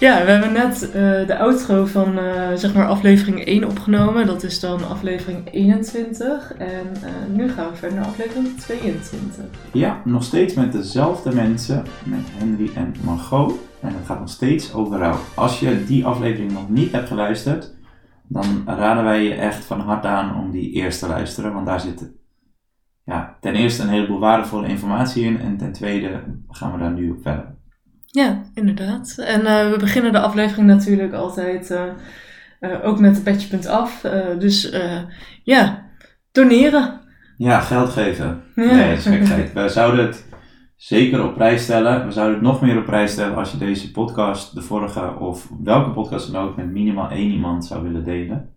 Ja, we hebben net uh, de outro van uh, zeg maar aflevering 1 opgenomen. Dat is dan aflevering 21. En uh, nu gaan we verder naar aflevering 22. Ja, nog steeds met dezelfde mensen, met Henry en Margot. En het gaat nog steeds over rouw. Als je die aflevering nog niet hebt geluisterd, dan raden wij je echt van harte aan om die eerst te luisteren. Want daar zit ja, ten eerste een heleboel waardevolle informatie in. En ten tweede gaan we daar nu op verder. Ja, inderdaad. En uh, we beginnen de aflevering natuurlijk altijd uh, uh, ook met petje.af. af. dus ja, doneren. Ja, geld geven. Ja. Nee, dat is gekheid. we zouden het zeker op prijs stellen. We zouden het nog meer op prijs stellen als je deze podcast, de vorige of welke podcast dan ook, met minimaal één iemand zou willen delen.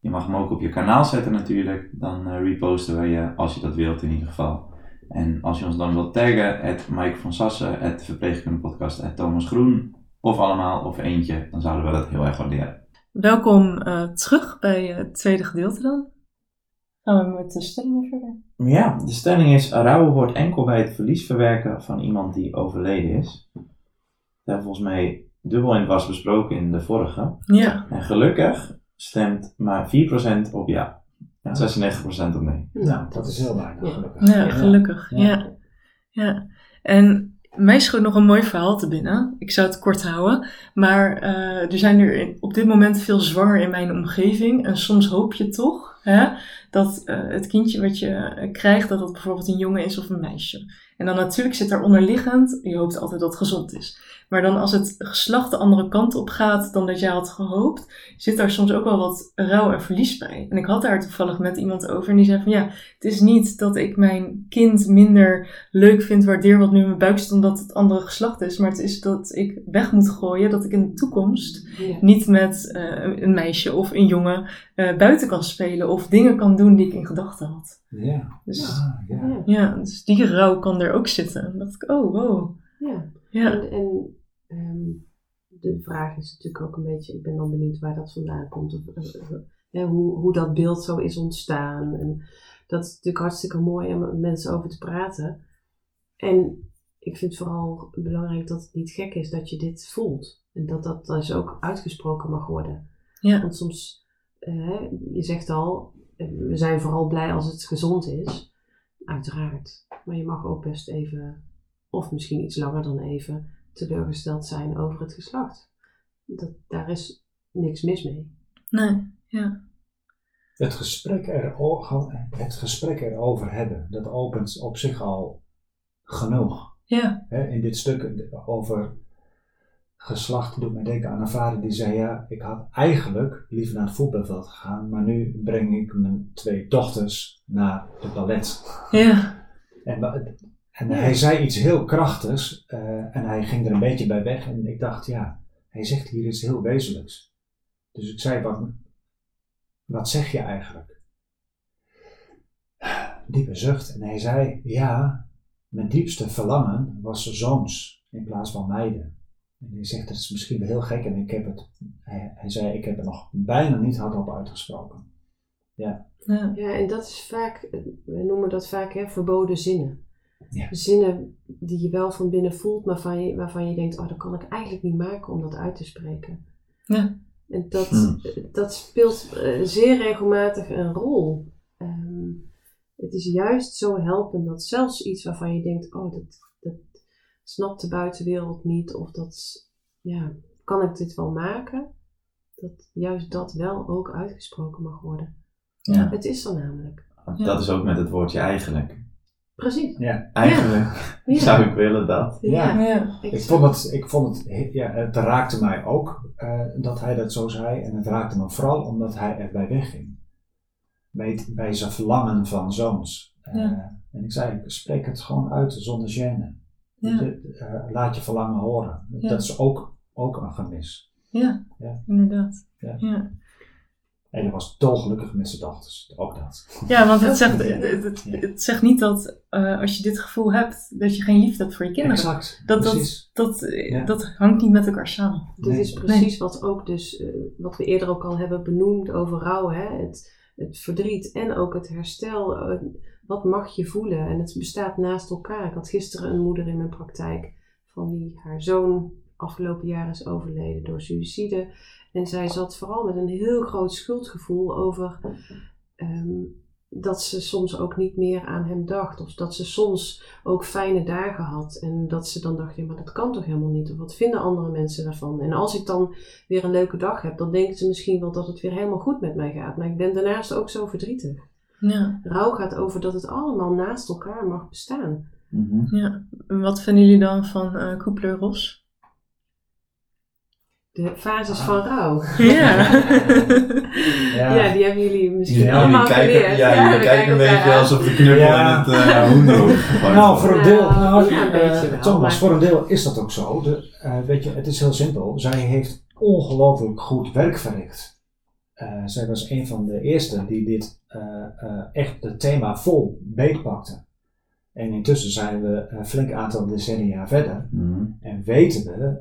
Je mag hem ook op je kanaal zetten natuurlijk. Dan reposten we je als je dat wilt in ieder geval. En als je ons dan wilt taggen, het Mike van Sassen, het Verpleegkundepodcast, het Thomas Groen, of allemaal, of eentje, dan zouden we dat heel erg waarderen. Welkom uh, terug bij het tweede gedeelte dan. Gaan we met de stellingen verder? Ja, de stelling is, rouwen wordt enkel bij het verlies verwerken van iemand die overleden is. Dat hebben we volgens mij dubbel in was besproken in de vorige. Ja. En gelukkig stemt maar 4% op ja. Ja. 96% op nee. Nou, dat is heel weinig, gelukkig. Ja, gelukkig. Ja. ja. En mij schoot nog een mooi verhaal te binnen. Ik zou het kort houden. Maar uh, er zijn er op dit moment veel zwanger in mijn omgeving. En soms hoop je toch hè, dat uh, het kindje wat je krijgt, dat dat bijvoorbeeld een jongen is of een meisje. En dan natuurlijk zit daar onderliggend, je hoopt altijd dat het gezond is. Maar dan als het geslacht de andere kant op gaat dan dat jij had gehoopt, zit daar soms ook wel wat rouw en verlies bij. En ik had daar toevallig met iemand over en die zei van ja, het is niet dat ik mijn kind minder leuk vind, waardeer wat nu in mijn buik zit omdat het andere geslacht is. Maar het is dat ik weg moet gooien, dat ik in de toekomst niet met uh, een meisje of een jongen uh, buiten kan spelen of dingen kan doen die ik in gedachten had. Ja. Dus, ah, ja. ja, dus die rouw kan er ook zitten. En dacht ik, oh wow. Ja. ja. En, en um, de vraag is natuurlijk ook een beetje, ik ben dan benieuwd waar dat vandaan komt. Of, hoe, hoe dat beeld zo is ontstaan. En dat is natuurlijk hartstikke mooi om met mensen over te praten. En ik vind vooral belangrijk dat het niet gek is dat je dit voelt. En dat dat dus ook uitgesproken mag worden. Ja. Want soms, uh, je zegt al, we zijn vooral blij als het gezond is. Uiteraard. Maar je mag ook best even, of misschien iets langer dan even, teleurgesteld zijn over het geslacht. Dat, daar is niks mis mee. Nee, ja. Het gesprek, er, het gesprek erover hebben, dat opent op zich al genoeg. Ja. in dit stuk over geslacht doet mij denken aan een vader die zei: Ja, ik had eigenlijk liever naar het voetbalveld gegaan, maar nu breng ik mijn twee dochters naar de ballet. Ja. En, en hij zei iets heel krachtigs uh, en hij ging er een beetje bij weg. En ik dacht: Ja, hij zegt hier iets heel wezenlijks. Dus ik zei: Wat, wat zeg je eigenlijk? Diepe zucht. En hij zei: Ja, mijn diepste verlangen was zoons in plaats van meiden. En hij zegt, dat is misschien wel heel gek. En ik heb het, hij, hij zei, ik heb het nog bijna niet hardop uitgesproken. Ja. ja. Ja, en dat is vaak, we noemen dat vaak hè, verboden zinnen. Ja. Zinnen die je wel van binnen voelt, maar waarvan je, waarvan je denkt, oh, dat kan ik eigenlijk niet maken om dat uit te spreken. Ja. En dat, hmm. dat speelt uh, zeer regelmatig een rol. Um, het is juist zo helpend dat zelfs iets waarvan je denkt, oh, dat, snapt de buitenwereld niet of dat, ja, kan ik dit wel maken? Dat juist dat wel ook uitgesproken mag worden. Ja. Het is er namelijk. Dat is ook met het woordje eigenlijk. Precies. Ja. Eigenlijk ja. zou ik willen dat. Ja. ja. Ik, vond het, ik vond het, ja, het raakte mij ook uh, dat hij dat zo zei. En het raakte me vooral omdat hij erbij wegging. Bij, bij zijn verlangen van zoons. Uh, en ik zei, spreek het gewoon uit zonder gêne. Ja. uh, laat je verlangen horen. Dat is ook, ook een gemis. Ja, ja. inderdaad. Ja. En hij was dolgelukkig met zijn dochters. Ook dat. Ja, want het zegt, het, het, zegt niet dat uh, als je dit gevoel hebt, dat je geen liefde hebt voor je kinderen. Exact. Dat, dat, dat, uh, dat hangt niet met elkaar samen. Dit nee. is precies nee. wat ook dus, uh, wat we eerder ook al hebben benoemd over rouw. Hè? Het, het verdriet en ook het herstel wat mag je voelen? En het bestaat naast elkaar. Ik had gisteren een moeder in mijn praktijk van wie haar zoon afgelopen jaar is overleden door suïcide. En zij zat vooral met een heel groot schuldgevoel over ehm, dat ze soms ook niet meer aan hem dacht. Of dat ze soms ook fijne dagen had. En dat ze dan dacht, ja, maar dat kan toch helemaal niet? Of wat vinden andere mensen daarvan? En als ik dan weer een leuke dag heb, dan denken ze misschien wel dat het weer helemaal goed met mij gaat. Maar ik ben daarnaast ook zo verdrietig. Ja. Rouw gaat over dat het allemaal naast elkaar mag bestaan. Mhm. ja. En wat vinden jullie dan van eh Kubler-Ross? De fases Ah. van rouw. Ja. Ja. Ja. die hebben jullie misschien Ja, Ja, allemaal jullie kijken, geleerd. ja, jullie we kijken een beetje aan. alsof de knuppel Ja. in het uh, Nou, voor een deel, Nou, nou, ja, een eh, wel, Thomas, maar- voor een deel is dat ook zo. De, eh, weet je, het is heel simpel. Zij heeft ongelooflijk goed werk verricht. Eh, zij was een van de eerste die dit eh, eh, echt het thema vol beetpakte. En intussen zijn we een flink aantal decennia verder Mhm. en weten we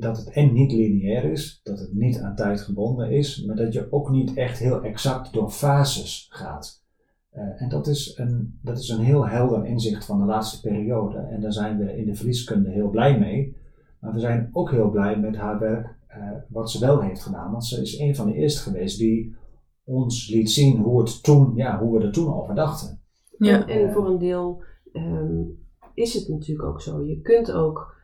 dat het en niet lineair is, dat het niet aan tijd gebonden is, maar dat je ook niet echt heel exact door fases gaat. Eh, en dat is, een, dat is een heel helder inzicht van de laatste periode. En daar zijn we in de verlieskunde heel blij mee. Maar we zijn ook heel blij met haar werk, eh, wat ze wel heeft gedaan. Want ze is een van de eerste geweest die ons liet zien hoe, het toen, ja, hoe we er toen over dachten. Ja. En, voor een deel ehm, is het natuurlijk ook zo. Je kunt ook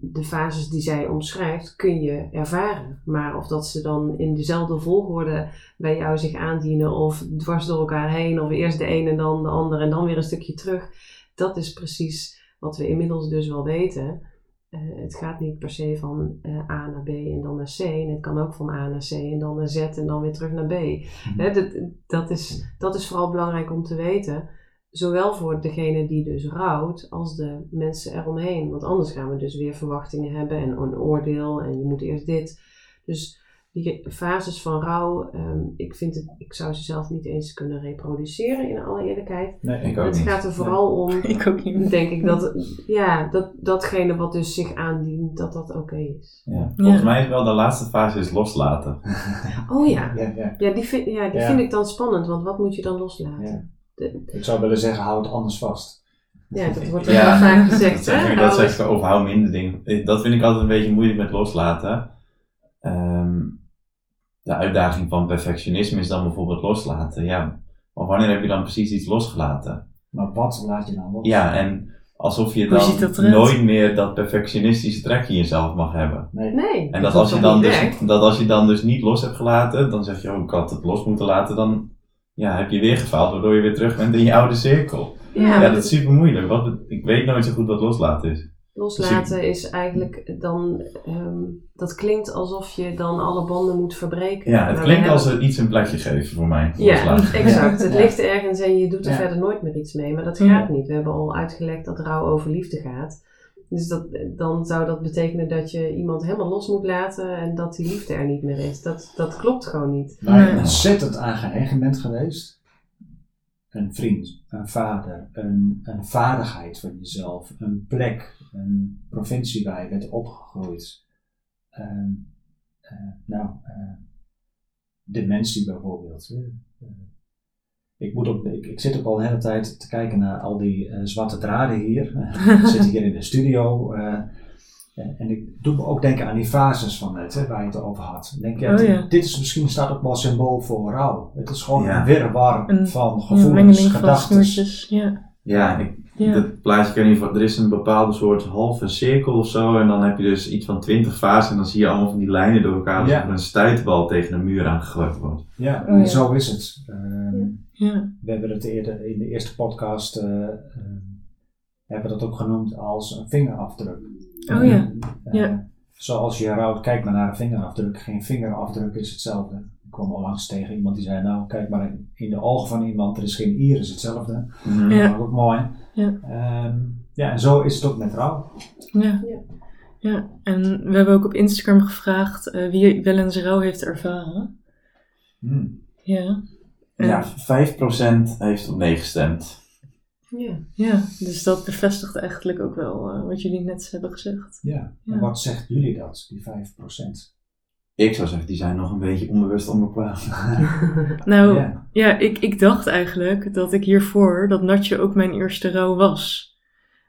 de fases die zij omschrijft, kun je ervaren. Maar of dat ze dan in dezelfde volgorde bij jou zich aandienen of dwars door elkaar heen, of eerst de een en dan de ander en dan weer een stukje terug, dat is precies wat we inmiddels dus wel weten. Eh, het gaat niet per se van eh, A naar B en dan naar C. En het kan ook van A naar C en dan naar Z en dan weer terug naar B. Hè, dat, dat, is, dat is vooral belangrijk om te weten. Zowel voor degene die dus rouwt, als de mensen eromheen. Want anders gaan we dus weer verwachtingen hebben en een oordeel en je moet eerst dit. Dus die fases van rouw, ehm, ik, vind het, ik zou ze zelf niet eens kunnen reproduceren in alle eerlijkheid. Nee, Ik ook Het niet. gaat er vooral om, Ik ook niet. denk ik, dat, ja, dat datgene wat dus zich aandient, dat dat oké is. Ja. Volgens Ja. mij is wel de laatste fase is loslaten. Oh ja, Ja, ja. ja die, vind, ja, die Ja. vind ik dan spannend, want wat moet je dan loslaten? De- Ik zou willen zeggen, hou het anders vast. Ja, dat wordt er Ja. wel vaak Dat gezegd, zeg hè? dat Hou zeg ik over hou minder dingen. Dat vind ik altijd een beetje moeilijk met loslaten. Ehm, de uitdaging van perfectionisme is dan bijvoorbeeld loslaten. Ja, maar wanneer heb je dan precies iets losgelaten? Maar wat laat je dan los? Ja, en alsof je dat dan nooit meer dat perfectionistische trek in jezelf mag hebben. Nee. Nee, En dat hoeft als, je toch dan niet dus, dat als je dan dus niet los hebt gelaten, dan zeg je, oh, ik had het los moeten laten, dan ja, heb je weer gefaald, waardoor je weer terug bent in je oude cirkel. Ja, dat is super moeilijk. Wat, ik weet nooit zo goed wat loslaten is. loslaten is eigenlijk dan, ehm, dat klinkt alsof je dan alle banden moet verbreken. Ja, het Maar klinkt we als hebben- er iets een plekje geven voor mij. Ja, exact. Het Ja. ligt ergens en je doet er Ja. verder nooit meer iets mee. Maar dat Ja. gaat niet. We hebben al uitgelegd dat rouw over liefde gaat. Dus dat, dan zou dat betekenen dat je iemand helemaal los moet laten en dat die liefde er niet meer is. Dat, dat klopt gewoon niet. Waar je Nee. ontzettend aan geheim bent geweest. Een vriend, een vader, een, een vaardigheid van jezelf, een plek, een provincie waar je bent opgegroeid. Ehm, eh, nou, eh, dementie bijvoorbeeld. hè. Eh, ik, moet ook, ik, ik zit ook al een hele tijd te kijken naar al die eh, zwarte draden hier. ik zit hier in de studio. eh, eh, en ik doe me ook denken aan die fases van net, hè, waar je het over had. Ik denk, ja, Oh, dit- ja. dit is misschien staat ook wel symbool voor rouw. Het is gewoon Ja. een wirwar van gevoelens, gedachten. Ja. Ja, ik, Ja. dat plaatje kan je voor. Er is een bepaalde soort halve cirkel of zo. En dan heb je dus iets van 20 fasen. En dan zie je allemaal van die lijnen door elkaar. Alsof Ja. er een stuitbal tegen een muur aangegooid wordt. Ja, Oh, ja. zo is het. Ehm, Ja. We hebben het eerder in de eerste podcast eh, ehm, hebben we dat ook genoemd als een vingerafdruk. Oh ja. Eh, Ja. Zoals je rouwt, kijk maar naar een vingerafdruk. Geen vingerafdruk is hetzelfde. Ik kwam onlangs tegen iemand die zei, nou kijk maar in, de ogen van iemand, er is geen iris hetzelfde. Mhm. Ja. Dat is ook mooi. Ja. Ehm, ja, en zo is het ook met rouw. Ja. Ja. ja. En we hebben ook op Instagram gevraagd eh, wie wel eens rouw heeft ervaren. Hmm. Ja. En- Ja, 5% heeft op nee gestemd. Ja. Ja, dus dat bevestigt eigenlijk ook wel eh, wat jullie net hebben gezegd. Ja. Ja. En wat zegt jullie dat, die 5%? Ik zou zeggen, die zijn nog een beetje onbewust onbepaald. Nou, Ja. ja, ik, ik dacht eigenlijk dat ik hiervoor, dat Natje ook mijn eerste rouw was.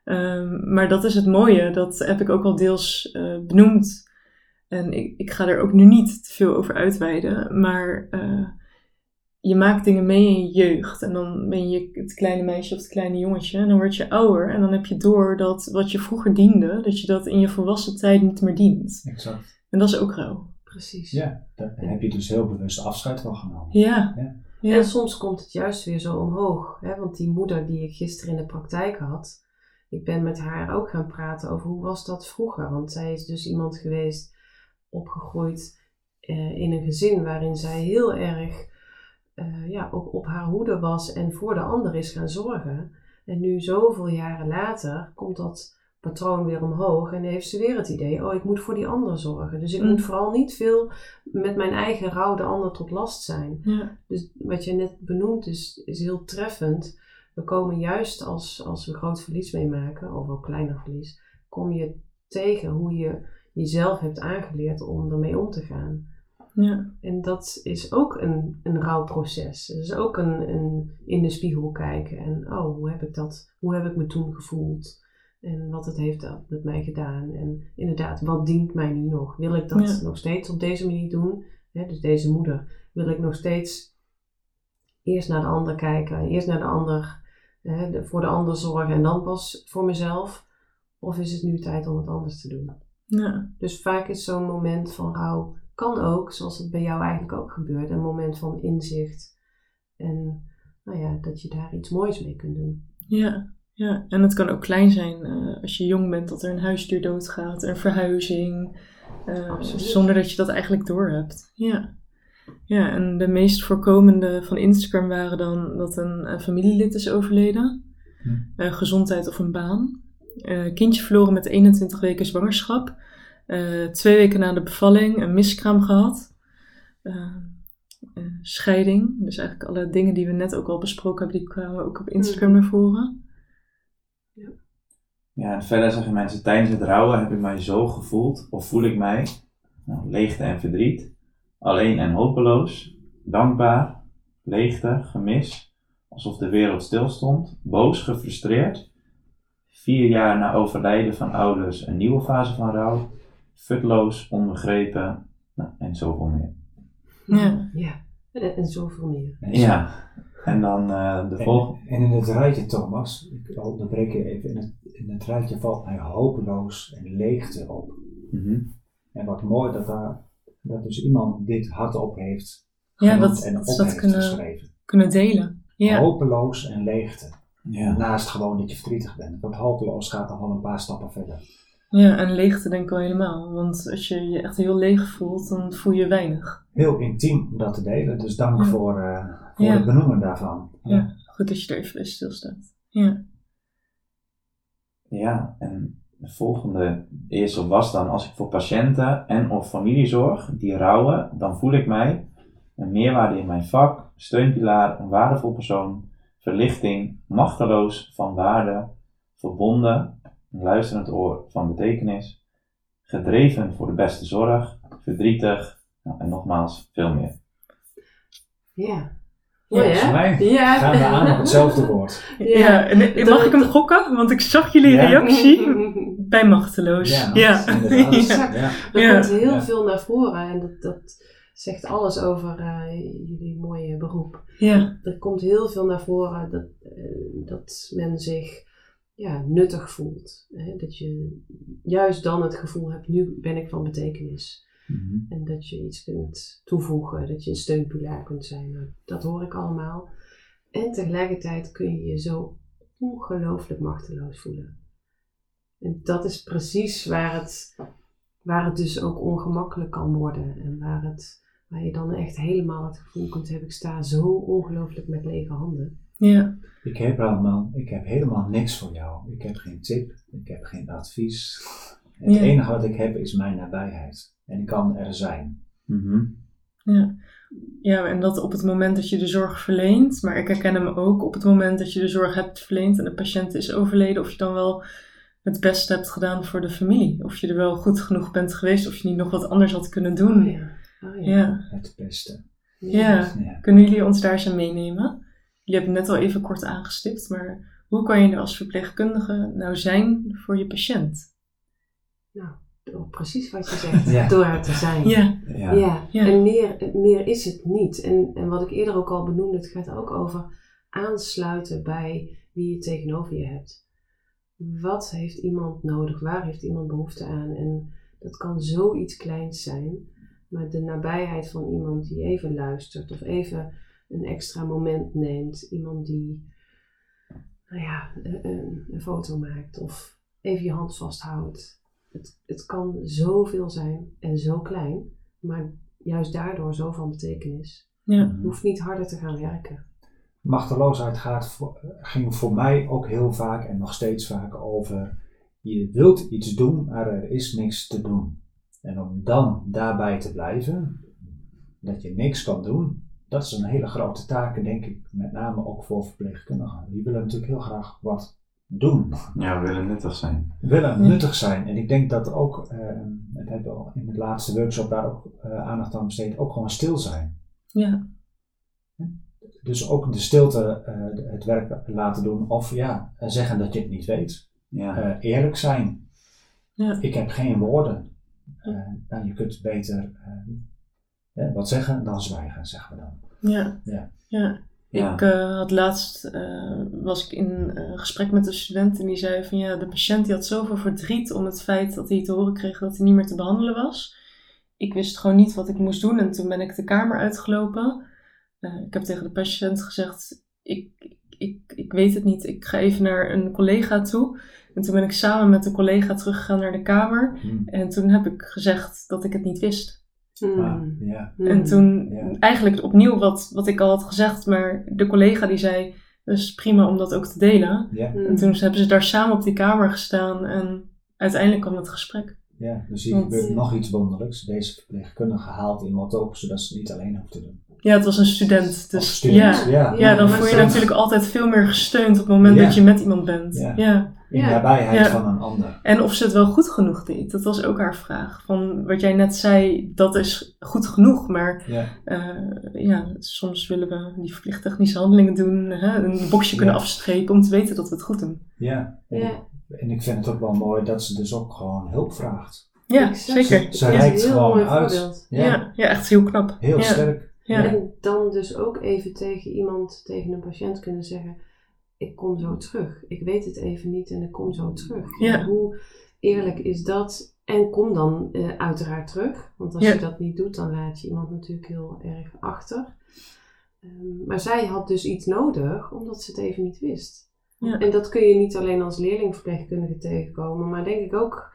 Ehm, maar dat is het mooie, dat heb ik ook al deels uh, benoemd. En ik, ik ga er ook nu niet te veel over uitweiden, maar uh, je maakt dingen mee in je jeugd. En dan ben je het kleine meisje of het kleine jongetje. En dan word je ouder en dan heb je door dat wat je vroeger diende, dat je dat in je volwassen tijd niet meer dient. Exact. En dat is ook rouw. Precies. Ja, daar heb je dus heel bewust afscheid van genomen. Ja. Ja. ja. En soms komt het juist weer zo omhoog. Hè? Want die moeder die ik gisteren in de praktijk had, ik ben met haar ook gaan praten over hoe was dat vroeger. Want zij is dus iemand geweest, opgegroeid eh, in een gezin waarin zij heel erg uh, ja, ook op haar hoede was en voor de ander is gaan zorgen. En nu zoveel jaren later komt dat patroon weer omhoog en heeft ze weer het idee, oh ik moet voor die ander zorgen. Dus ik Mm. moet vooral niet veel met mijn eigen rouw de ander tot last zijn. Ja. Dus wat je net benoemt is, is heel treffend. We komen juist als, als we groot verlies meemaken, of ook kleiner verlies, kom je tegen hoe je jezelf hebt aangeleerd om ermee om te gaan. Ja. En dat is ook een, een rouwproces. Het is ook een, een in de spiegel kijken. En oh, hoe heb ik dat, hoe heb ik me toen gevoeld? En wat het heeft dat met mij gedaan. En inderdaad, wat dient mij nu nog? Wil ik dat Ja. nog steeds op deze manier doen? Dus deze moeder, wil ik nog steeds eerst naar de ander kijken, eerst naar de ander, de- voor de ander zorgen en dan pas voor mezelf? Of is het nu tijd om het anders te doen? Ja. Dus vaak is zo'n moment van rouw, kan ook, zoals het bij jou eigenlijk ook gebeurt, een moment van inzicht. En nou ja, dat je daar iets moois mee kunt doen. Ja, ja. En het kan ook klein zijn eh, als je jong bent dat er een huisdier doodgaat, een verhuizing, eh, zonder dat je dat eigenlijk doorhebt. Ja. Ja, en de meest voorkomende van Instagram waren dan dat een, eh, familielid is overleden, Hm. eh, gezondheid of een baan, Eh, kindje verloren met 21 weken zwangerschap, Eh, twee weken na de bevalling een miskraam gehad. Eh, eh, scheiding. Dus eigenlijk alle dingen die we net ook al besproken hebben, die kwamen ook op Instagram Mhm. naar voren. Ja, en verder zeggen mensen, tijdens het rouwen heb ik mij zo gevoeld, of voel ik mij, nou, leegte en verdriet, alleen en hopeloos, dankbaar, leegte, gemis, alsof de wereld stilstond, boos, gefrustreerd, vier jaar na overlijden van ouders een nieuwe fase van rouw, futloos, onbegrepen, nou, en zoveel meer. Ja. ja. En, en zoveel meer. Ja, en dan eh, de volgende. En, in het rijtje, Thomas, ik onderbreek je even, in het, in het rijtje valt mij hopeloos en leegte op. Mhm. En wat mooi dat daar, dat dus iemand dit hardop heeft Ja, dat- en dat op dat heeft kunnen- geschreven. Kunnen delen. Ja. Hopeloos en leegte. Ja. Naast gewoon dat je verdrietig bent. Want hopeloos gaat nog wel een paar stappen verder. Ja, en leegte denk ik wel helemaal. Want als je je echt heel leeg voelt, dan voel je weinig. Heel intiem om dat te delen, dus dank Ja. voor, eh, voor Ja. het benoemen daarvan. Ja. Goed dat je er even bij stilstaat. Ja. Ja, en de volgende eerste was dan als ik voor patiënten en of familiezorg die rouwen, dan voel ik mij een meerwaarde in mijn vak, steunpilaar, een waardevol persoon, verlichting, machteloos van waarde, verbonden, een luisterend oor van betekenis, gedreven voor de beste zorg, verdrietig nou, en nogmaals veel meer. Ja. Ja, mij Ja. gaan we aan op hetzelfde woord. Ja, en mag ik hem gokken? Want ik zag jullie Ja. reactie bij machteloos. Ja, Ja. Exact. Ja. Er Ja. komt heel Ja. veel naar voren en dat, dat zegt alles over eh, jullie mooie beroep. Ja. Er komt heel veel naar voren dat, eh, dat men zich ja, nuttig voelt. Hè? Dat je juist dan het gevoel hebt, nu ben ik van betekenis. En dat je iets kunt toevoegen, dat je een steunpilaar kunt zijn. Nou, dat hoor ik allemaal. En tegelijkertijd kun je je zo ongelooflijk machteloos voelen. En dat is precies waar het, waar het dus ook ongemakkelijk kan worden. En waar, het, waar je dan echt helemaal het gevoel kunt hebben, ik sta zo ongelooflijk met lege handen. Ja. Ik heb helemaal, ik heb helemaal niks voor jou. Ik heb geen tip, ik heb geen advies. Het Ja. enige wat ik heb is mijn nabijheid. En ik kan er zijn. Mhm. Ja. ja, en dat op het moment dat je de zorg verleent, maar ik herken hem ook op het moment dat je de zorg hebt verleend en de patiënt is overleden, of je dan wel het beste hebt gedaan voor de familie. Of je er wel goed genoeg bent geweest, of je niet nog wat anders had kunnen doen. Oh ja. Oh ja. Ja. Het beste. Ja. Ja. Kunnen jullie ons daar eens aan meenemen? Jullie hebben het net al even kort aangestipt, maar Hoe kan je er als verpleegkundige nou zijn voor je patiënt? Nou, door precies wat je zegt, Ja. door er te zijn. Ja, Ja. Ja, Ja. en meer, meer is het niet. En, en wat ik eerder ook al benoemde, het gaat ook over aansluiten bij wie je tegenover je hebt. Wat heeft iemand nodig? Waar heeft iemand behoefte aan? En dat kan zoiets kleins zijn, maar de nabijheid van iemand die even luistert of even een extra moment neemt. Iemand die, nou ja, een, een- foto maakt of even je hand vasthoudt. Het, het kan zoveel zijn en zo klein, maar juist daardoor zo van betekenis. ja, Je hoeft niet harder te gaan werken. Machteloosheid gaat voor, ging voor mij ook heel vaak en nog steeds vaak over je wilt iets doen, maar er is niks te doen. En om dan daarbij te blijven, dat je niks kan doen, dat is een hele grote taak, denk ik, met name ook voor verpleegkundigen. Die willen natuurlijk heel graag wat doen, Ja, we willen nuttig zijn. willen nuttig zijn. En ik denk dat ook, eh we hebben al in de laatste workshop daar ook eh, aandacht aan besteed, ook gewoon stil zijn. ja, Dus ook de stilte eh, het werk laten doen of ja, eh, zeggen dat je het niet weet. Ja. Eh, eerlijk zijn. Ja. Ik heb geen woorden. Eh, nou, je kunt beter wat zeggen dan zwijgen, zeggen we dan. ja. Ja. ja. Ja. Ik eh, had laatst, eh, was ik in eh, gesprek met een student en die zei van ja, de patiënt die had zoveel verdriet om het feit dat hij te horen kreeg dat hij niet meer te behandelen was. Ik wist gewoon niet wat ik moest doen en toen ben ik de kamer uitgelopen. Ik heb tegen de patiënt gezegd, ik, ik, ik weet het niet, ik ga even naar een collega toe. En toen ben ik samen met de collega teruggegaan naar de kamer Hm. en toen heb ik gezegd dat ik het niet wist. Hmm. Ah, ja. Hmm. En toen Ja. eigenlijk opnieuw wat, wat ik al had gezegd, maar de collega die zei, is prima om dat ook te delen. Ja, Hmm. En toen hebben ze daar samen op die kamer gestaan en uiteindelijk kwam het gesprek. ja, dus hier gebeurt nog iets wonderlijks. Deze verpleegkundige haalt iemand op, zodat ze het niet alleen hoeft te doen. Ja, het was een student, dus student, ja. ja. Ja, dan voel je natuurlijk altijd veel meer gesteund op het moment dat je met iemand bent. Ja. In Ja. nabijheid Ja. van een ander. En of ze het wel goed genoeg deed, dat was ook haar vraag. Van wat jij net zei, dat is goed genoeg, maar Ja. eh, ja, soms willen we die verplicht technische handelingen doen, hè, een boxje kunnen Ja. afstrepen om te weten dat we het goed doen. Ja. En, Ja. ik, en ik vind het ook wel mooi dat ze dus ook gewoon hulp vraagt. Ja, Exact. zeker. Ze is reikt gewoon uit. Ja. Ja. ja, echt heel knap. Heel ja. sterk. Ja. En dan dus ook even tegen iemand, tegen een patiënt kunnen zeggen: Ik kom zo terug. Ik weet het even niet en ik kom zo terug. Ja. Hoe eerlijk is dat? En kom dan eh, uiteraard terug. Want als Ja. je dat niet doet, dan laat je iemand natuurlijk heel erg achter. Ehm, maar zij had dus iets nodig omdat ze het even niet wist. Ja. En dat kun je niet alleen als leerlingverpleegkundige tegenkomen, maar denk ik ook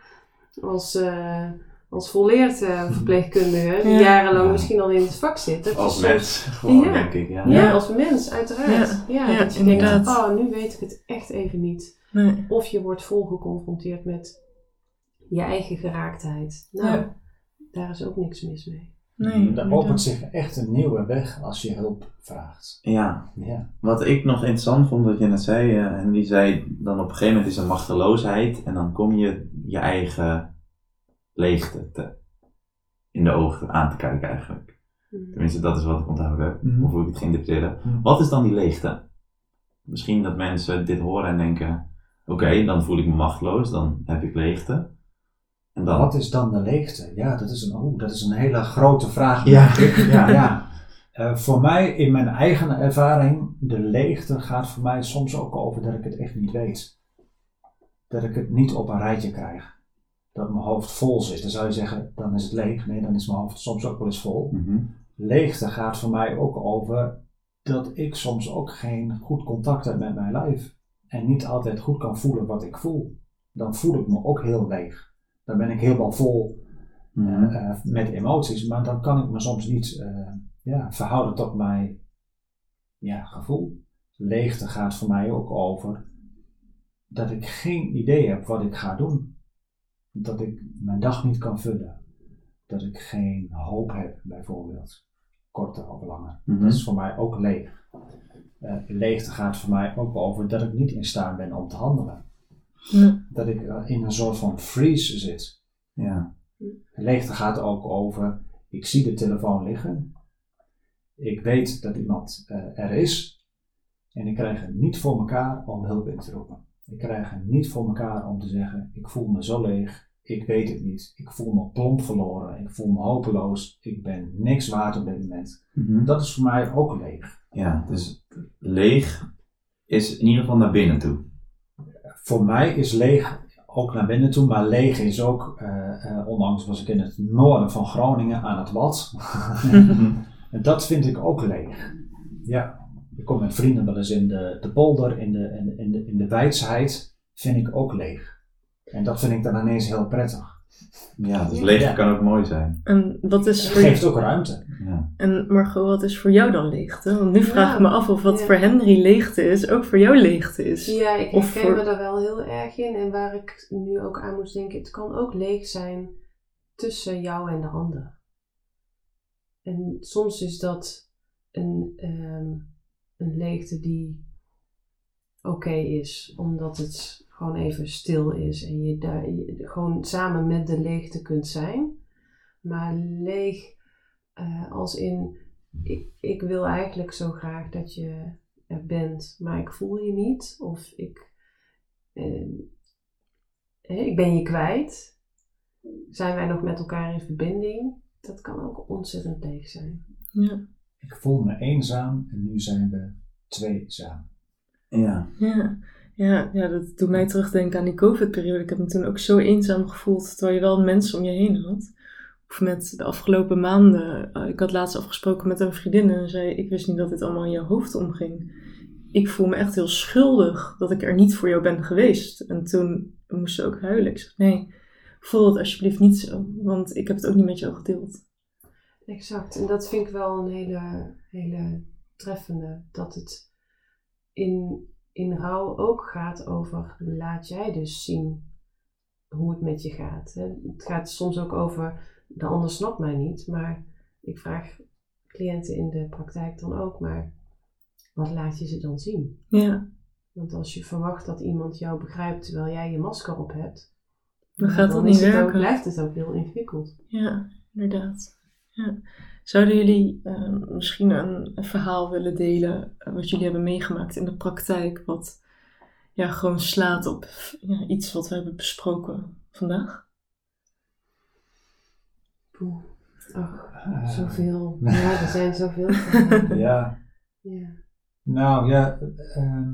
als, eh, als volleerd eh, verpleegkundige, die Ja. jarenlang Ja. misschien al in het vak zit. Als soms- mens, gewoon Ja. denk ik. Ja. Ja, Ja. als mens, uiteraard. Ja, Ja, dat je inderdaad. denkt, oh, nu weet ik het echt even niet. Nee. Of je wordt vol geconfronteerd met je eigen geraaktheid. Nou, Ja. daar is ook niks mis mee. Nee, Er inderdaad. opent zich echt een nieuwe weg als je hulp vraagt. ja, Ja. Wat ik nog interessant vond dat je net zei, eh, en die zei dan op een gegeven moment is er machteloosheid en dan kom je je eigen leegte te, in de ogen aan te kijken eigenlijk. Mm. Tenminste, dat is wat ik onthouden heb, Mhm. of hoe ik het interpreteren. Mhm. Wat is dan die leegte? Misschien dat mensen dit horen en denken, oké, dan voel ik me machteloos, dan heb ik leegte. En dan... Wat is dan de leegte? Ja, dat is een, oeh, dat is een hele grote vraag. Ja. ja, ja. Eh, voor mij, in mijn eigen ervaring, de leegte gaat voor mij soms ook over dat ik het echt niet weet. Dat ik het niet op een rijtje krijg. Dat mijn hoofd vol zit. Dan zou je zeggen, dan is het leeg. Nee, dan is mijn hoofd soms ook wel eens vol. Mhm. Leegte gaat voor mij ook over dat ik soms ook geen goed contact heb met mijn lijf. En niet altijd goed kan voelen wat ik voel. Dan voel ik me ook heel leeg. Dan ben ik helemaal vol Mhm. eh, eh, met emoties, maar dan kan ik me soms niet eh, ja, verhouden tot mijn ja, gevoel. Leegte gaat voor mij ook over dat ik geen idee heb wat ik ga doen. Dat ik mijn dag niet kan vullen. Dat ik geen hoop heb, bijvoorbeeld. Korter of langer. Mhm. Dat is voor mij ook leeg. Eh, leegte gaat voor mij ook over dat ik niet in staat ben om te handelen. Ja. Dat ik eh, in een soort van freeze zit. Ja. Leegte gaat ook over, ik zie de telefoon liggen. Ik weet dat iemand eh, er is. En ik krijg het niet voor elkaar om hulp in te roepen. Ik krijg het niet voor elkaar om te zeggen, ik voel me zo leeg, ik weet het niet, ik voel me plomp verloren, ik voel me hopeloos, ik ben niks waard op dit moment. Mhm. Dat is voor mij ook leeg. Ja, dus leeg is in ieder geval naar binnen toe. Voor mij is leeg ook naar binnen toe, maar leeg is ook, eh, eh, onlangs was ik in het noorden van Groningen aan het Wad. en dat vind ik ook leeg. Ja, ik kom met vrienden wel eens in de, de polder, in de, in, de- in, de, in de wijsheid, vind ik ook leeg. En dat vind ik dan ineens heel prettig. Ja, dus leeg Ja. kan ook mooi zijn. En wat is voor geeft ook ruimte. Ja. En Margot, wat is voor jou dan leegte? Want nu vraag ik me af of wat ja. voor Henry leegte is, ook voor jou leegte is. Ja, ik herken voor- me daar wel heel erg in. En waar ik nu ook aan moest denken, het kan ook leeg zijn tussen jou en de ander. En soms is dat een, ehm, een leegte die oké is, omdat het gewoon even stil is en je daar gewoon samen met de leegte kunt zijn. Maar leeg eh, als in, ik, ik wil eigenlijk zo graag dat je er bent, maar ik voel je niet. Of ik, eh, ik ben je kwijt. Zijn wij nog met elkaar in verbinding? Dat kan ook ontzettend leeg zijn. Ja, Ik voel me eenzaam en nu zijn we tweezaam. Ja. ja. Ja, ja, dat doet mij terugdenken aan die COVID-periode. Ik heb me toen ook zo eenzaam gevoeld, terwijl je wel mensen om je heen had. Of met de afgelopen maanden. eh, ik had laatst afgesproken met een vriendin en zei: Ik wist niet dat dit allemaal in je hoofd omging. Ik voel me echt heel schuldig dat ik er niet voor jou ben geweest. En toen moest ze ook huilen. Ik zeg: Nee, voel het alsjeblieft niet zo, want ik heb het ook niet met jou gedeeld. Exact. En dat vind ik wel een hele, hele treffende. Dat het in, in rouw ook gaat over laat jij dus zien hoe het met je gaat. Hè? Het gaat soms ook over de ander snapt mij niet. Maar ik vraag cliënten in de praktijk dan ook, maar wat laat je ze dan zien? Ja, Want als je verwacht dat iemand jou begrijpt terwijl jij je masker op hebt, dan gaat dat niet ook, werken. blijft het ook heel ingewikkeld. Ja, inderdaad. Ja. Zouden jullie eh, misschien een, een verhaal willen delen eh, wat jullie hebben meegemaakt in de praktijk, wat ja, gewoon slaat op ja, iets wat we hebben besproken vandaag? Poeh. Ach, Eh, zoveel. Ja, er zijn zoveel. ja, Ja. nou ja. ehm,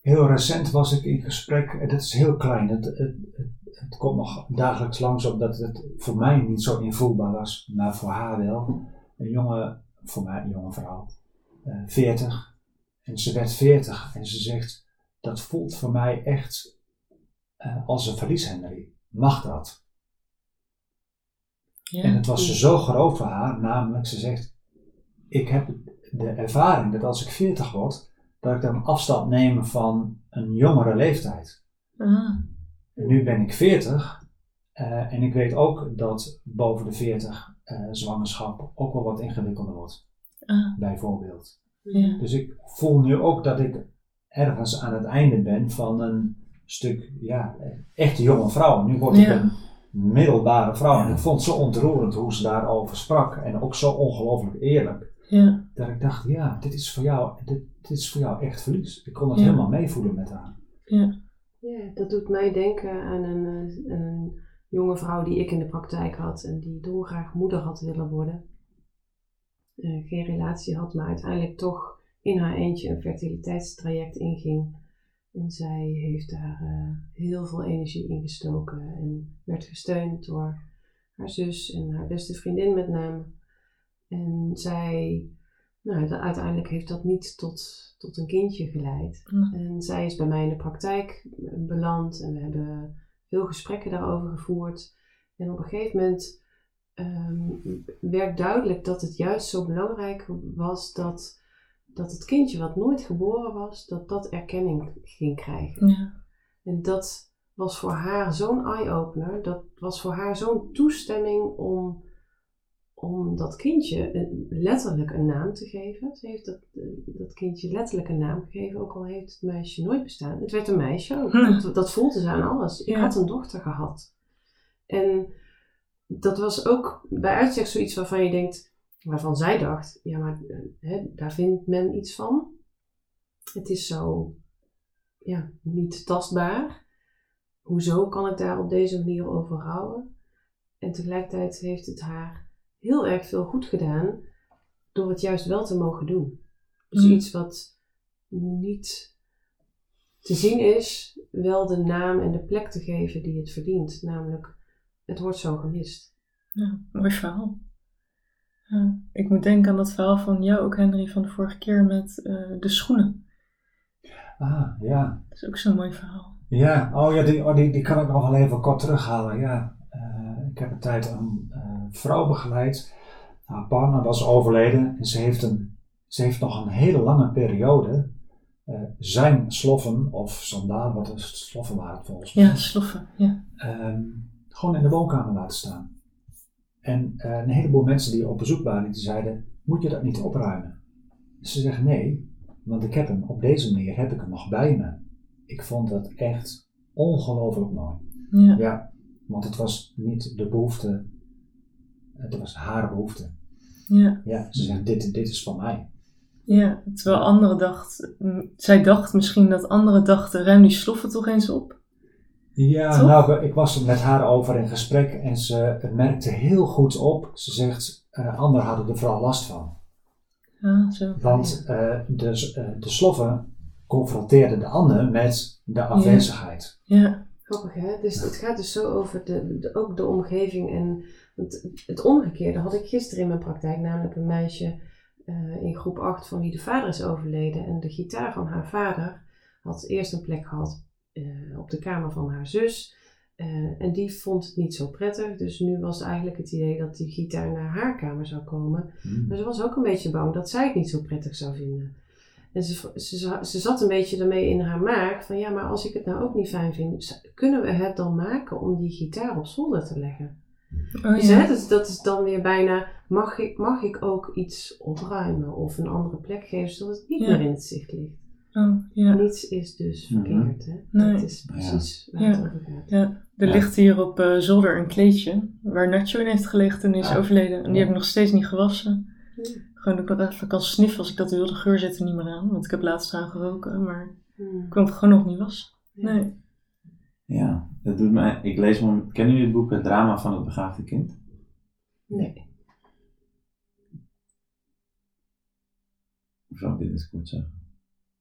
heel recent was ik in gesprek. en Dat is heel klein. Het, het, het, het komt nog dagelijks langs op dat het voor mij niet zo invoelbaar was, maar voor haar wel. Een jonge, voor mij een jonge vrouw, eh 40. En ze werd 40 en ze zegt: Dat voelt voor mij echt eh, als een verlies, Henry. Mag dat? En het was zo groot voor haar, namelijk ze zegt, ik heb de ervaring dat als ik 40 word, dat ik dan afstand neem van een jongere leeftijd. Ah, En nu ben ik 40 eh, en ik weet ook dat boven de 40 eh, zwangerschap ook wel wat ingewikkelder wordt, ah, bijvoorbeeld. ja. Dus ik voel nu ook dat ik ergens aan het einde ben van een stuk, ja, echt jonge vrouw. Nu word ik Ja. een middelbare vrouw. En ik vond het zo ontroerend hoe ze daarover sprak. En ook zo ongelooflijk eerlijk. ja. Dat ik dacht, ja, dit is voor jou, dit, dit is voor jou echt verlies. Ik kon het Ja. helemaal meevoelen met haar. ja. Ja, dat doet mij denken aan een, eh, een jonge vrouw die ik in de praktijk had en die dolgraag moeder had willen worden. Eh, geen relatie had, maar uiteindelijk toch in haar eentje een fertiliteitstraject inging. En zij heeft daar eh, heel veel energie in gestoken en werd gesteund door haar zus en haar beste vriendin met name. En zij, nou, uiteindelijk heeft dat niet tot, tot een kindje geleid. En zij is bij mij in de praktijk eh, beland en we hebben veel gesprekken daarover gevoerd. En op een gegeven moment ehm, werd duidelijk dat het juist zo belangrijk was dat, dat het kindje wat nooit geboren was, dat dat erkenning ging krijgen. ja. En dat was voor haar zo'n eye-opener. Dat was voor haar zo'n toestemming om, om dat kindje letterlijk een naam te geven. Ze heeft dat, eh, dat kindje letterlijk een naam gegeven, ook al heeft het meisje nooit bestaan. Het werd een meisje ook. Hm. Dat, dat voelde ze aan alles. Ik Ja. had een dochter gehad. En dat was ook bij uitzicht zoiets waarvan je denkt, waarvan zij dacht, ja maar eh, hè, daar vindt men iets van. het is zo ja, niet tastbaar. Hoezo kan ik daar op deze manier over rouwen? En tegelijkertijd heeft het haar heel erg veel goed gedaan door het juist wel te mogen doen. Dus Mm. iets wat niet te zien is, wel de naam en de plek te geven die het verdient. Namelijk, het wordt zo gemist. Ja, mooi verhaal. Ja, ik moet denken aan dat verhaal van jou ook, Henry, van de vorige keer met eh, de schoenen. Ah, ja. Dat is ook zo'n mooi verhaal. Ja, oh ja, die, oh, die, die kan ik nog wel even kort terughalen. Ja, Eh, ik heb een tijd een eh, vrouw begeleid. Haar partner was overleden en ze heeft, een, ze heeft nog een hele lange periode eh, zijn sloffen of sandalen, wat is sloffen waren het volgens mij, Ja, sloffen. Ja. ehm, gewoon in de woonkamer laten staan. En eh, een heleboel mensen die op bezoek waren, die zeiden, moet je dat niet opruimen? Ze zeggen nee, want ik heb hem, op deze manier heb ik hem nog bij me. Ik vond dat echt ongelooflijk mooi. Ja. Ja, want het was niet de behoefte, het was haar behoefte. Ja. Ja, ze zegt, dit, dit is van mij. ja, terwijl anderen dacht, m, zij dacht misschien dat anderen dachten, ruim die sloffen toch eens op. Ja, Toch? nou, ik was er met haar over in gesprek en ze merkte heel goed op. Ze zegt, eh anderen hadden er vooral last van. Ja, zo. Want eh, de, eh, de sloffen confronteerden de ander met de afwezigheid. Ja, Grappig hè? Dus het gaat dus zo over de, de- ook de omgeving en het, het omgekeerde had ik gisteren in mijn praktijk, namelijk een meisje eh, in groep 8 van wie de vader is overleden en de gitaar van haar vader had eerst een plek gehad eh, op de kamer van haar zus eh, en die vond het niet zo prettig, dus nu was eigenlijk het idee dat die gitaar naar haar kamer zou komen. Maar ze was ook een beetje bang dat zij het niet zo prettig zou vinden. En ze, ze, ze zat een beetje ermee in haar maag van ja, maar als ik het nou ook niet fijn vind, kunnen we het dan maken om die gitaar op zolder te leggen? Oh, Dus ja. hè, dat, dat is dan weer bijna, mag ik, mag ik ook iets opruimen of een andere plek geven zodat het niet Ja. meer in het zicht ligt? Oh, ja. Niets is dus verkeerd, hè? Nee. Dat is precies waar Ja. het over gaat. Ja, er Ja. ligt hier op eh, zolder een kleedje waar Nacho in heeft gelegen toen hij is Ah. overleden. En die Ja. heb ik nog steeds niet gewassen. Ja. Gewoon dat ik dat even kan sniffen als ik dat wil. De geur zit er niet meer aan, want ik heb laatst eraan geroken, maar Hmm. ik kon het gewoon nog niet wassen. Ja. Nee. Ja, dat doet mij. Ik lees. Kennen jullie het boek Het Drama van het Begaafde Kind? Nee. Ik dit eens kort zeggen?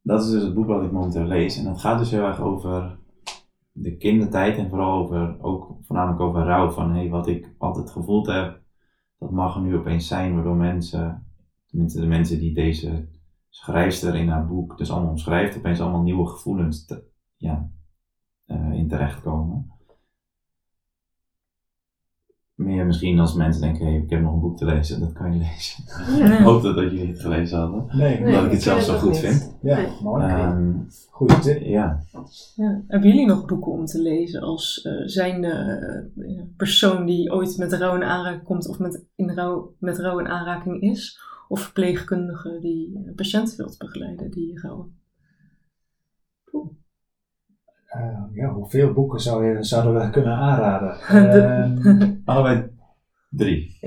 Dat is dus het boek wat ik momenteel lees. En dat gaat dus heel erg over de kindertijd en vooral over, ook voornamelijk over rouw. Van hey, wat ik altijd gevoeld heb, dat mag er nu opeens zijn, waardoor mensen, tenminste de mensen die deze schrijfster in haar boek dus allemaal omschrijft, opeens allemaal nieuwe gevoelens te- ja, eh, in terechtkomen. Meer misschien als mensen denken, hey, ik heb nog een boek te lezen, dat kan je lezen. Ik hoop dat, dat jullie het gelezen hadden. Nee, Nee, Omdat ik het zelf zo goed niet. vind. ja, mooi. Ehm, Goeie tip. ja, Ja. Hebben jullie nog boeken om te lezen als eh zijnde eh, persoon die ooit met rouw in aanraking komt of met, in rouw, met rouw in aanraking is? Of verpleegkundige die patiënten wilt begeleiden die rouwen? Eh, ja, hoeveel boeken zou je, zouden we kunnen aanraden? De- Ehm, allebei drie.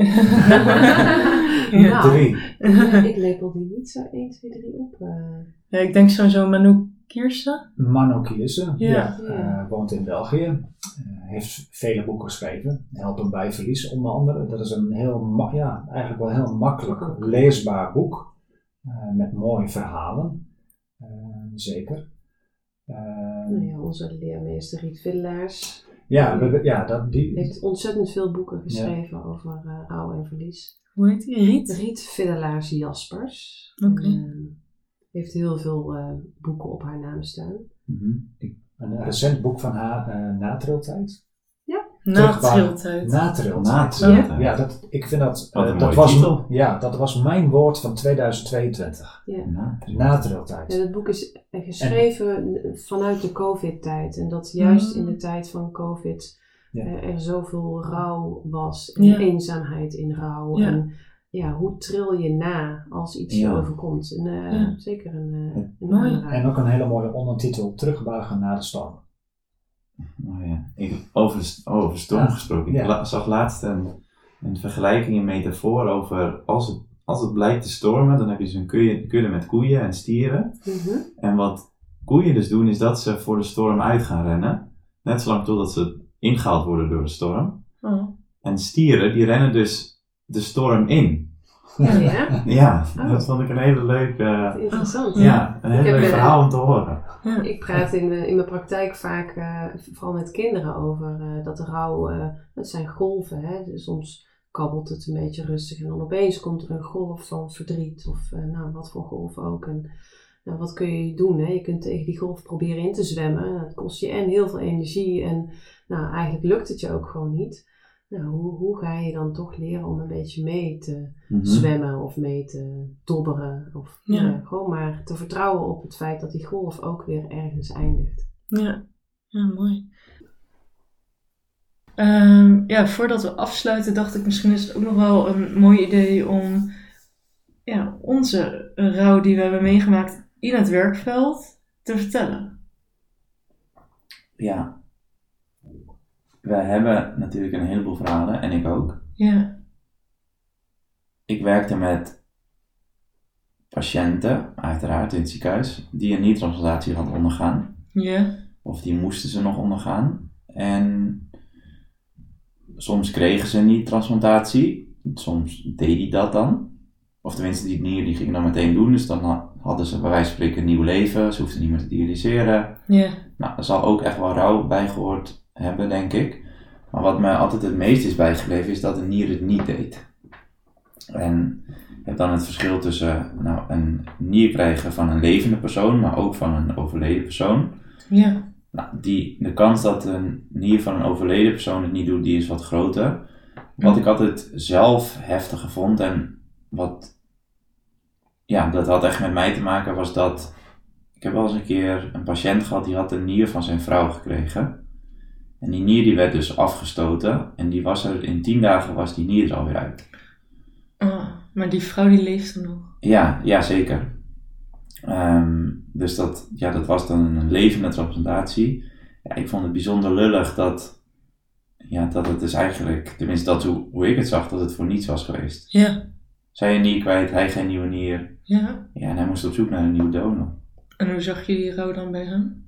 Ja. Drie. ik lepel die niet zo 1, 2, 3 op. eh. Ja, ik denk sowieso Manu Kierse. Mano Kierse, Ja. ja. Eh, woont in België. Eh, heeft vele boeken geschreven. Helpen bij verlies onder andere. Dat is een heel, ma- ja, eigenlijk wel heel makkelijk leesbaar boek. eh, met mooie verhalen. Eh, zeker. Eh, Nou ja, onze leermeester Riet Villelaars ja, we, ja dat, die, heeft ontzettend veel boeken geschreven over eh, rouw en verlies. Hoe heet die? Riet? Riet Villelaars Jaspers. Oké. Eh, heeft heel veel eh, boeken op haar naam staan. Mhm. Ik- een recent boek van haar, eh Natriltijd. Na triltijd. Ja, dat, ik vind dat, Wat eh, dat, mooie was, titel. ja, dat was mijn woord van 2022. Ja. Ja, dat boek is eh, geschreven vanuit de COVID-tijd. En dat juist Mm. in de tijd van COVID Ja. eh, er zoveel rouw was. En Ja. eenzaamheid in rouw. Ja. En ja, hoe tril je na als iets Ja. je overkomt? En, eh, Ja. Zeker een, eh, een. En ook een hele mooie ondertitel, Terugbuigen naar de storm. Oh ja. Ik, over, over storm Ja. gesproken. Ik la- zag laatst een, een vergelijking, een metafoor over als, het, als het blijkt te stormen, dan heb je een kudde, kudde met koeien en stieren. Mhm. En wat koeien dus doen, is dat ze voor de storm uit gaan rennen. Net zolang totdat ze ingehaald worden door de storm. Oh. En stieren, die rennen dus de storm in. Ja, ja. Ja, Oh. dat vond ik een hele leuke, interessant. ja, een heel leuk verhaal om te horen. Ik praat in, de- in mijn praktijk vaak, eh, vooral met kinderen, over eh, dat de rouw, eh, het zijn golven. Hè? Dus soms kabbelt het een beetje rustig en dan opeens komt er een golf van verdriet of eh, nou, wat voor golf ook. En nou, wat kun je doen? Hè? Je kunt tegen die golf proberen in te zwemmen. Dat kost je en heel veel energie en nou, eigenlijk lukt het je ook gewoon niet. Nou, hoe, hoe ga je dan toch leren om een beetje mee te Mhm. zwemmen of mee te dobberen? Of Ja. ja, gewoon maar te vertrouwen op het feit dat die golf ook weer ergens eindigt. Ja, ja mooi. Ehm, ja, voordat we afsluiten dacht ik misschien is het ook nog wel een mooi idee om ja, onze rouw die we hebben meegemaakt in het werkveld te vertellen. Ja. We hebben natuurlijk een heleboel verhalen, en ik ook. Ja, Ik werkte met patiënten, uiteraard in het ziekenhuis, die een niertransplantatie hadden ondergaan. ja, Of die moesten ze nog ondergaan. En soms kregen ze een niertransplantatie. Soms deed hij dat dan. Of tenminste, die nier die ging dan meteen doen. Dus dan ha- hadden ze bij wijze van spreken een nieuw leven. Ze hoefden niet meer te dialyseren. ja, Nou, er zal ook echt wel rouw bij gehoord hebben, denk ik. Maar wat mij altijd het meest is bijgebleven, is dat een nier het niet deed. En je hebt dan het verschil tussen nou, een nier krijgen van een levende persoon, maar ook van een overleden persoon. ja, Nou, die, de kans dat een nier van een overleden persoon het niet doet, die is wat groter. Wat ik altijd zelf heftig vond en wat, ja, dat had echt met mij te maken, was dat ik heb wel eens een keer een patiënt gehad die had een nier van zijn vrouw gekregen. En die nier die werd dus afgestoten en die was er in tien dagen was die nier er alweer uit. Oh, maar die vrouw die leefde nog. Ja, ja zeker. Ehm, dus dat, ja, dat was dan een levende transplantatie. Ja, ik vond het bijzonder lullig dat, ja, dat het dus eigenlijk, tenminste dat hoe, hoe ik het zag, dat het voor niets was geweest. Ja, Zij een nier kwijt, hij geen nieuwe nier. ja. Ja, en hij moest op zoek naar een nieuwe donor. En hoe zag je die rouw dan bij hem?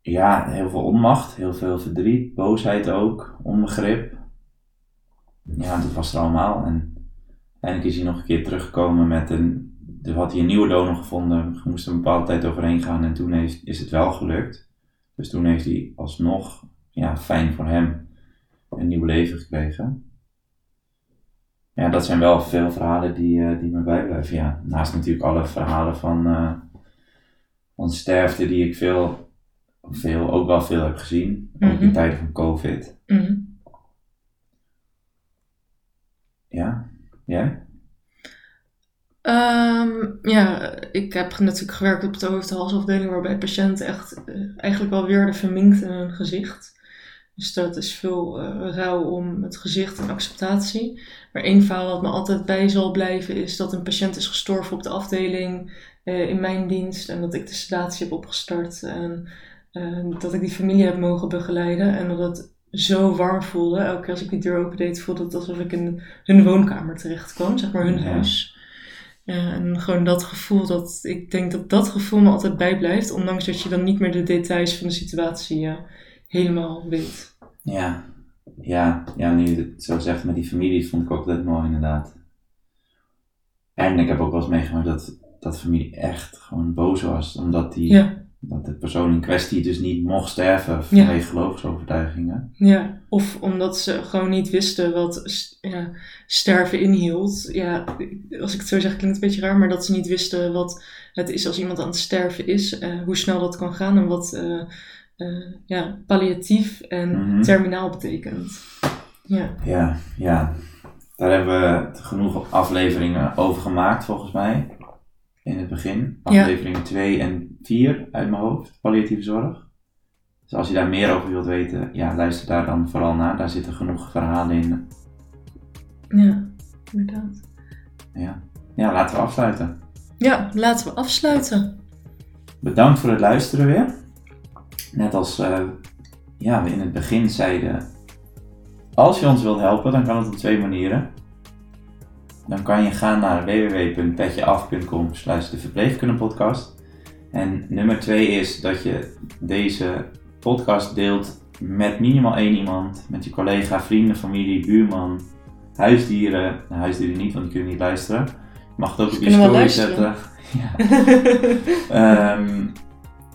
Ja, heel veel onmacht, heel veel verdriet, boosheid ook, onbegrip. Ja, dat was er allemaal. En uiteindelijk is hij nog een keer teruggekomen met een. Dus had hij een nieuwe donor gevonden. Er moest er een bepaalde tijd overheen gaan en toen heeft, is het wel gelukt. Dus toen heeft hij alsnog, ja, fijn voor hem, een nieuw leven gekregen. Ja, dat zijn wel veel verhalen die, eh, die me bijblijven. Ja, naast natuurlijk alle verhalen van, eh, van sterfte die ik veel, veel, ook wel veel heb gezien. Ook in Mhm. tijden van COVID. Mhm. Ja, jij? Ehm, ja, ik heb natuurlijk gewerkt op de hoofd-halsafdeling waarbij patiënten echt eh, eigenlijk wel werden verminkt in hun gezicht. Dus dat is veel rouw om het gezicht en acceptatie. Maar één verhaal wat me altijd bij zal blijven is dat een patiënt is gestorven op de afdeling eh, in mijn dienst en dat ik de sedatie heb opgestart en eh, dat ik die familie heb mogen begeleiden en dat het zo warm voelde. Elke keer als ik die deur opendeed voelde het alsof ik in hun woonkamer terecht kwam, zeg maar hun Ja. huis. Ja, en gewoon dat gevoel, dat, ik denk dat dat gevoel me altijd bijblijft, ondanks dat je dan niet meer de details van de situatie eh, helemaal weet. Ja, ja, ja, nu je het zo zegt met die familie, vond ik ook altijd mooi inderdaad. En ik heb ook wel eens meegemaakt dat, dat familie echt gewoon boos was, omdat die, Ja, dat de persoon in kwestie dus niet mocht sterven vanwege geloofsovertuigingen. ja. Of omdat ze gewoon niet wisten wat ja, sterven inhield. Ja, als ik het zo zeg klinkt het een beetje raar, maar dat ze niet wisten wat het is als iemand aan het sterven is, eh, hoe snel dat kan gaan en wat eh, eh, ja, palliatief en Mhm. terminaal betekent. Ja, Ja, ja. Daar hebben we genoeg afleveringen over gemaakt, volgens mij. In het begin. Ja. Afleveringen 2 en 4 uit mijn hoofd. Palliatieve zorg. Dus als je daar meer over wilt weten, ja, luister daar dan vooral naar. Daar zitten genoeg verhalen in. ja, inderdaad. Ja, ja laten we afsluiten. Ja, laten we afsluiten. Bedankt voor het luisteren weer. Net als eh, ja, we in het begin zeiden. Als je ons wilt helpen, dan kan het op twee manieren. Dan kan je gaan naar www.petjeaf.com slash de verpleegkundepodcast. En nummer twee is dat je deze podcast deelt met minimaal één iemand. Met je collega, vrienden, familie, buurman, huisdieren. Nou, huisdieren niet, want die kunnen niet luisteren. Je mag het ook op je story zetten. Ja. Ehm,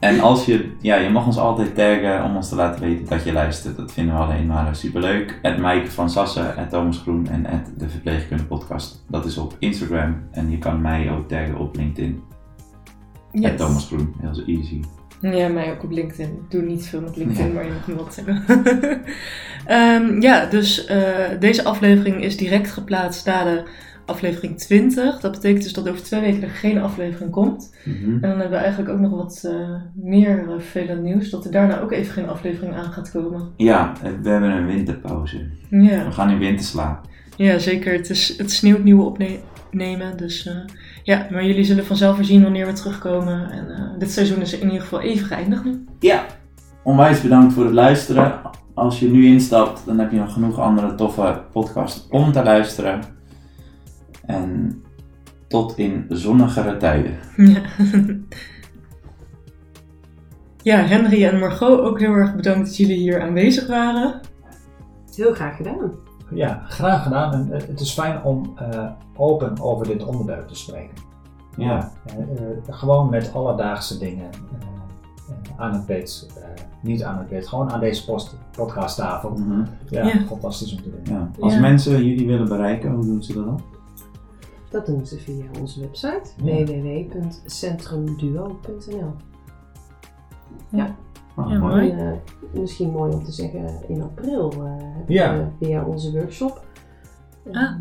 en als je, ja, je mag ons altijd taggen om ons te laten weten dat je luistert. Dat vinden we alleen maar superleuk. Het Mike van Sassen, het Thomas Groen en het de Verpleegkunde Podcast. Dat is op Instagram. En je kan mij ook taggen op LinkedIn. Yes. Het Thomas Groen, heel easy. Ja, mij ook op LinkedIn. Ik doe niet veel met LinkedIn, maar je mag me wat zeggen. um, ja, dus uh, deze aflevering is direct geplaatst na de aflevering 20. Dat betekent dus dat over twee weken er geen aflevering komt. Mm -hmm. En dan hebben we eigenlijk ook nog wat uh, meer uh, nieuws. Dat er daarna ook even geen aflevering aan gaat komen. Ja, we hebben een winterpauze. Ja. We gaan in winterslaap. Ja, zeker. Het, is, het sneeuwt nieuwe opnemen. Dus uh, ja, maar jullie zullen vanzelf weer zien wanneer we terugkomen. En dit seizoen is in ieder geval even geëindigd nu. Ja, onwijs bedankt voor het luisteren. Als je nu instapt, dan heb je nog genoeg andere toffe podcasts om te luisteren. En tot in zonnigere tijden. Ja. ja, Henry en Margot, ook heel erg bedankt dat jullie hier aanwezig waren. Heel graag gedaan. Ja, graag gedaan. En het is fijn om uh, open over dit onderwerp te spreken. Ja. Uh, uh, gewoon met alledaagse dingen aan het bed. niet aan het bed, gewoon aan deze post, podcasttafel. Mm -hmm. ja, ja, fantastisch om te doen. Ja. Als mensen jullie willen bereiken, hoe doen ze dat dan? Dat doen ze via onze website ja. www.centrumduo.nl. Ja. Oh, ja, mooi. En, uh, misschien mooi om te zeggen, in april uh, ja. we via onze workshop. Ah.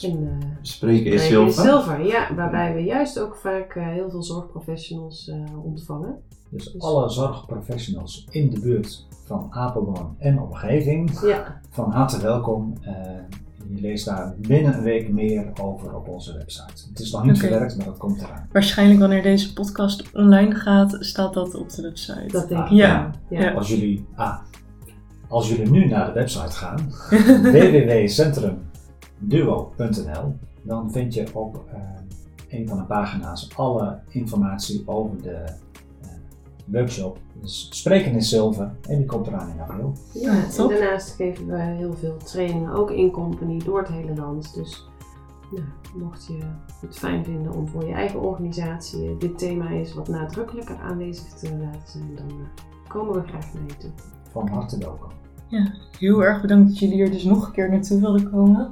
In, uh, Spreken is zilver. zilver. Ja, waarbij we juist ook vaak heel veel zorgprofessionals ontvangen. Dus, dus, alle zorgprofessionals in de buurt van Apeldoorn en omgeving, ja. van harte welkom. Je leest daar binnen een week meer over op onze website. Het is nog niet okay. verwerkt, maar dat komt eraan. Waarschijnlijk wanneer deze podcast online gaat, staat dat op de website. Dat denk ik. Ah, ja. Ja. ja. Als, jullie, ah, als jullie nu naar de website gaan, www.centrumduo.nl, dan vind je op uh, een van de pagina's alle informatie over de workshop. Dus spreken in zilver en die komt eraan in april. Ja, en daarnaast geven we heel veel trainingen, ook in company, door het hele land. Dus nou, mocht je het fijn vinden om voor je eigen organisatie dit thema is wat nadrukkelijker aanwezig te laten zijn, dan komen we graag naar je toe. Van harte welkom. Ja, heel erg bedankt dat jullie hier dus nog een keer naartoe wilden komen.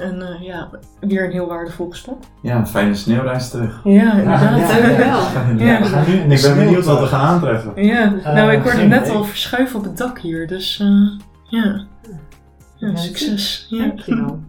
En uh, ja, weer een heel waardevol gesprek. Ja, een fijne sneeuwreis terug. Ja, inderdaad. Ja, ja, ja, ja. ja. Nu, ik ben benieuwd wat we gaan aantreffen. Ja, uh, nou ik hoorde net al verschuiven op het dak hier, dus uh, ja. ja. Succes. Ja. Dankjewel.